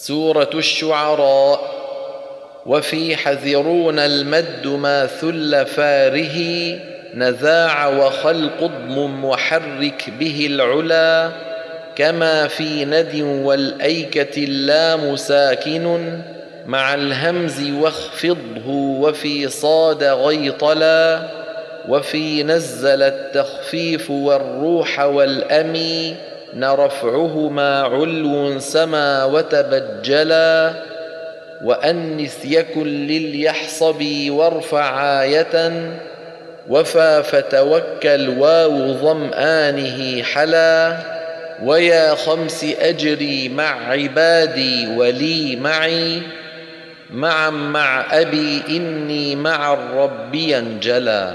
سورة الشعراء وفي حذرون المد ما ثل فاره نزاع وخلق اضمم وحرك به العلا كما في ند والأيكة اللام ساكن مع الهمز واخفضه وفي صاد غيطلا وفي نزل التخفيف والروح والأمي نرفعهما علو سما وتبجلا وأنس يكن لليحصبي وارفع آية وفى فتوكل واو ظمآنه حلا ويا خمس أجري مع عبادي ولي معي معا مع أبي إني مع الرب ينجلى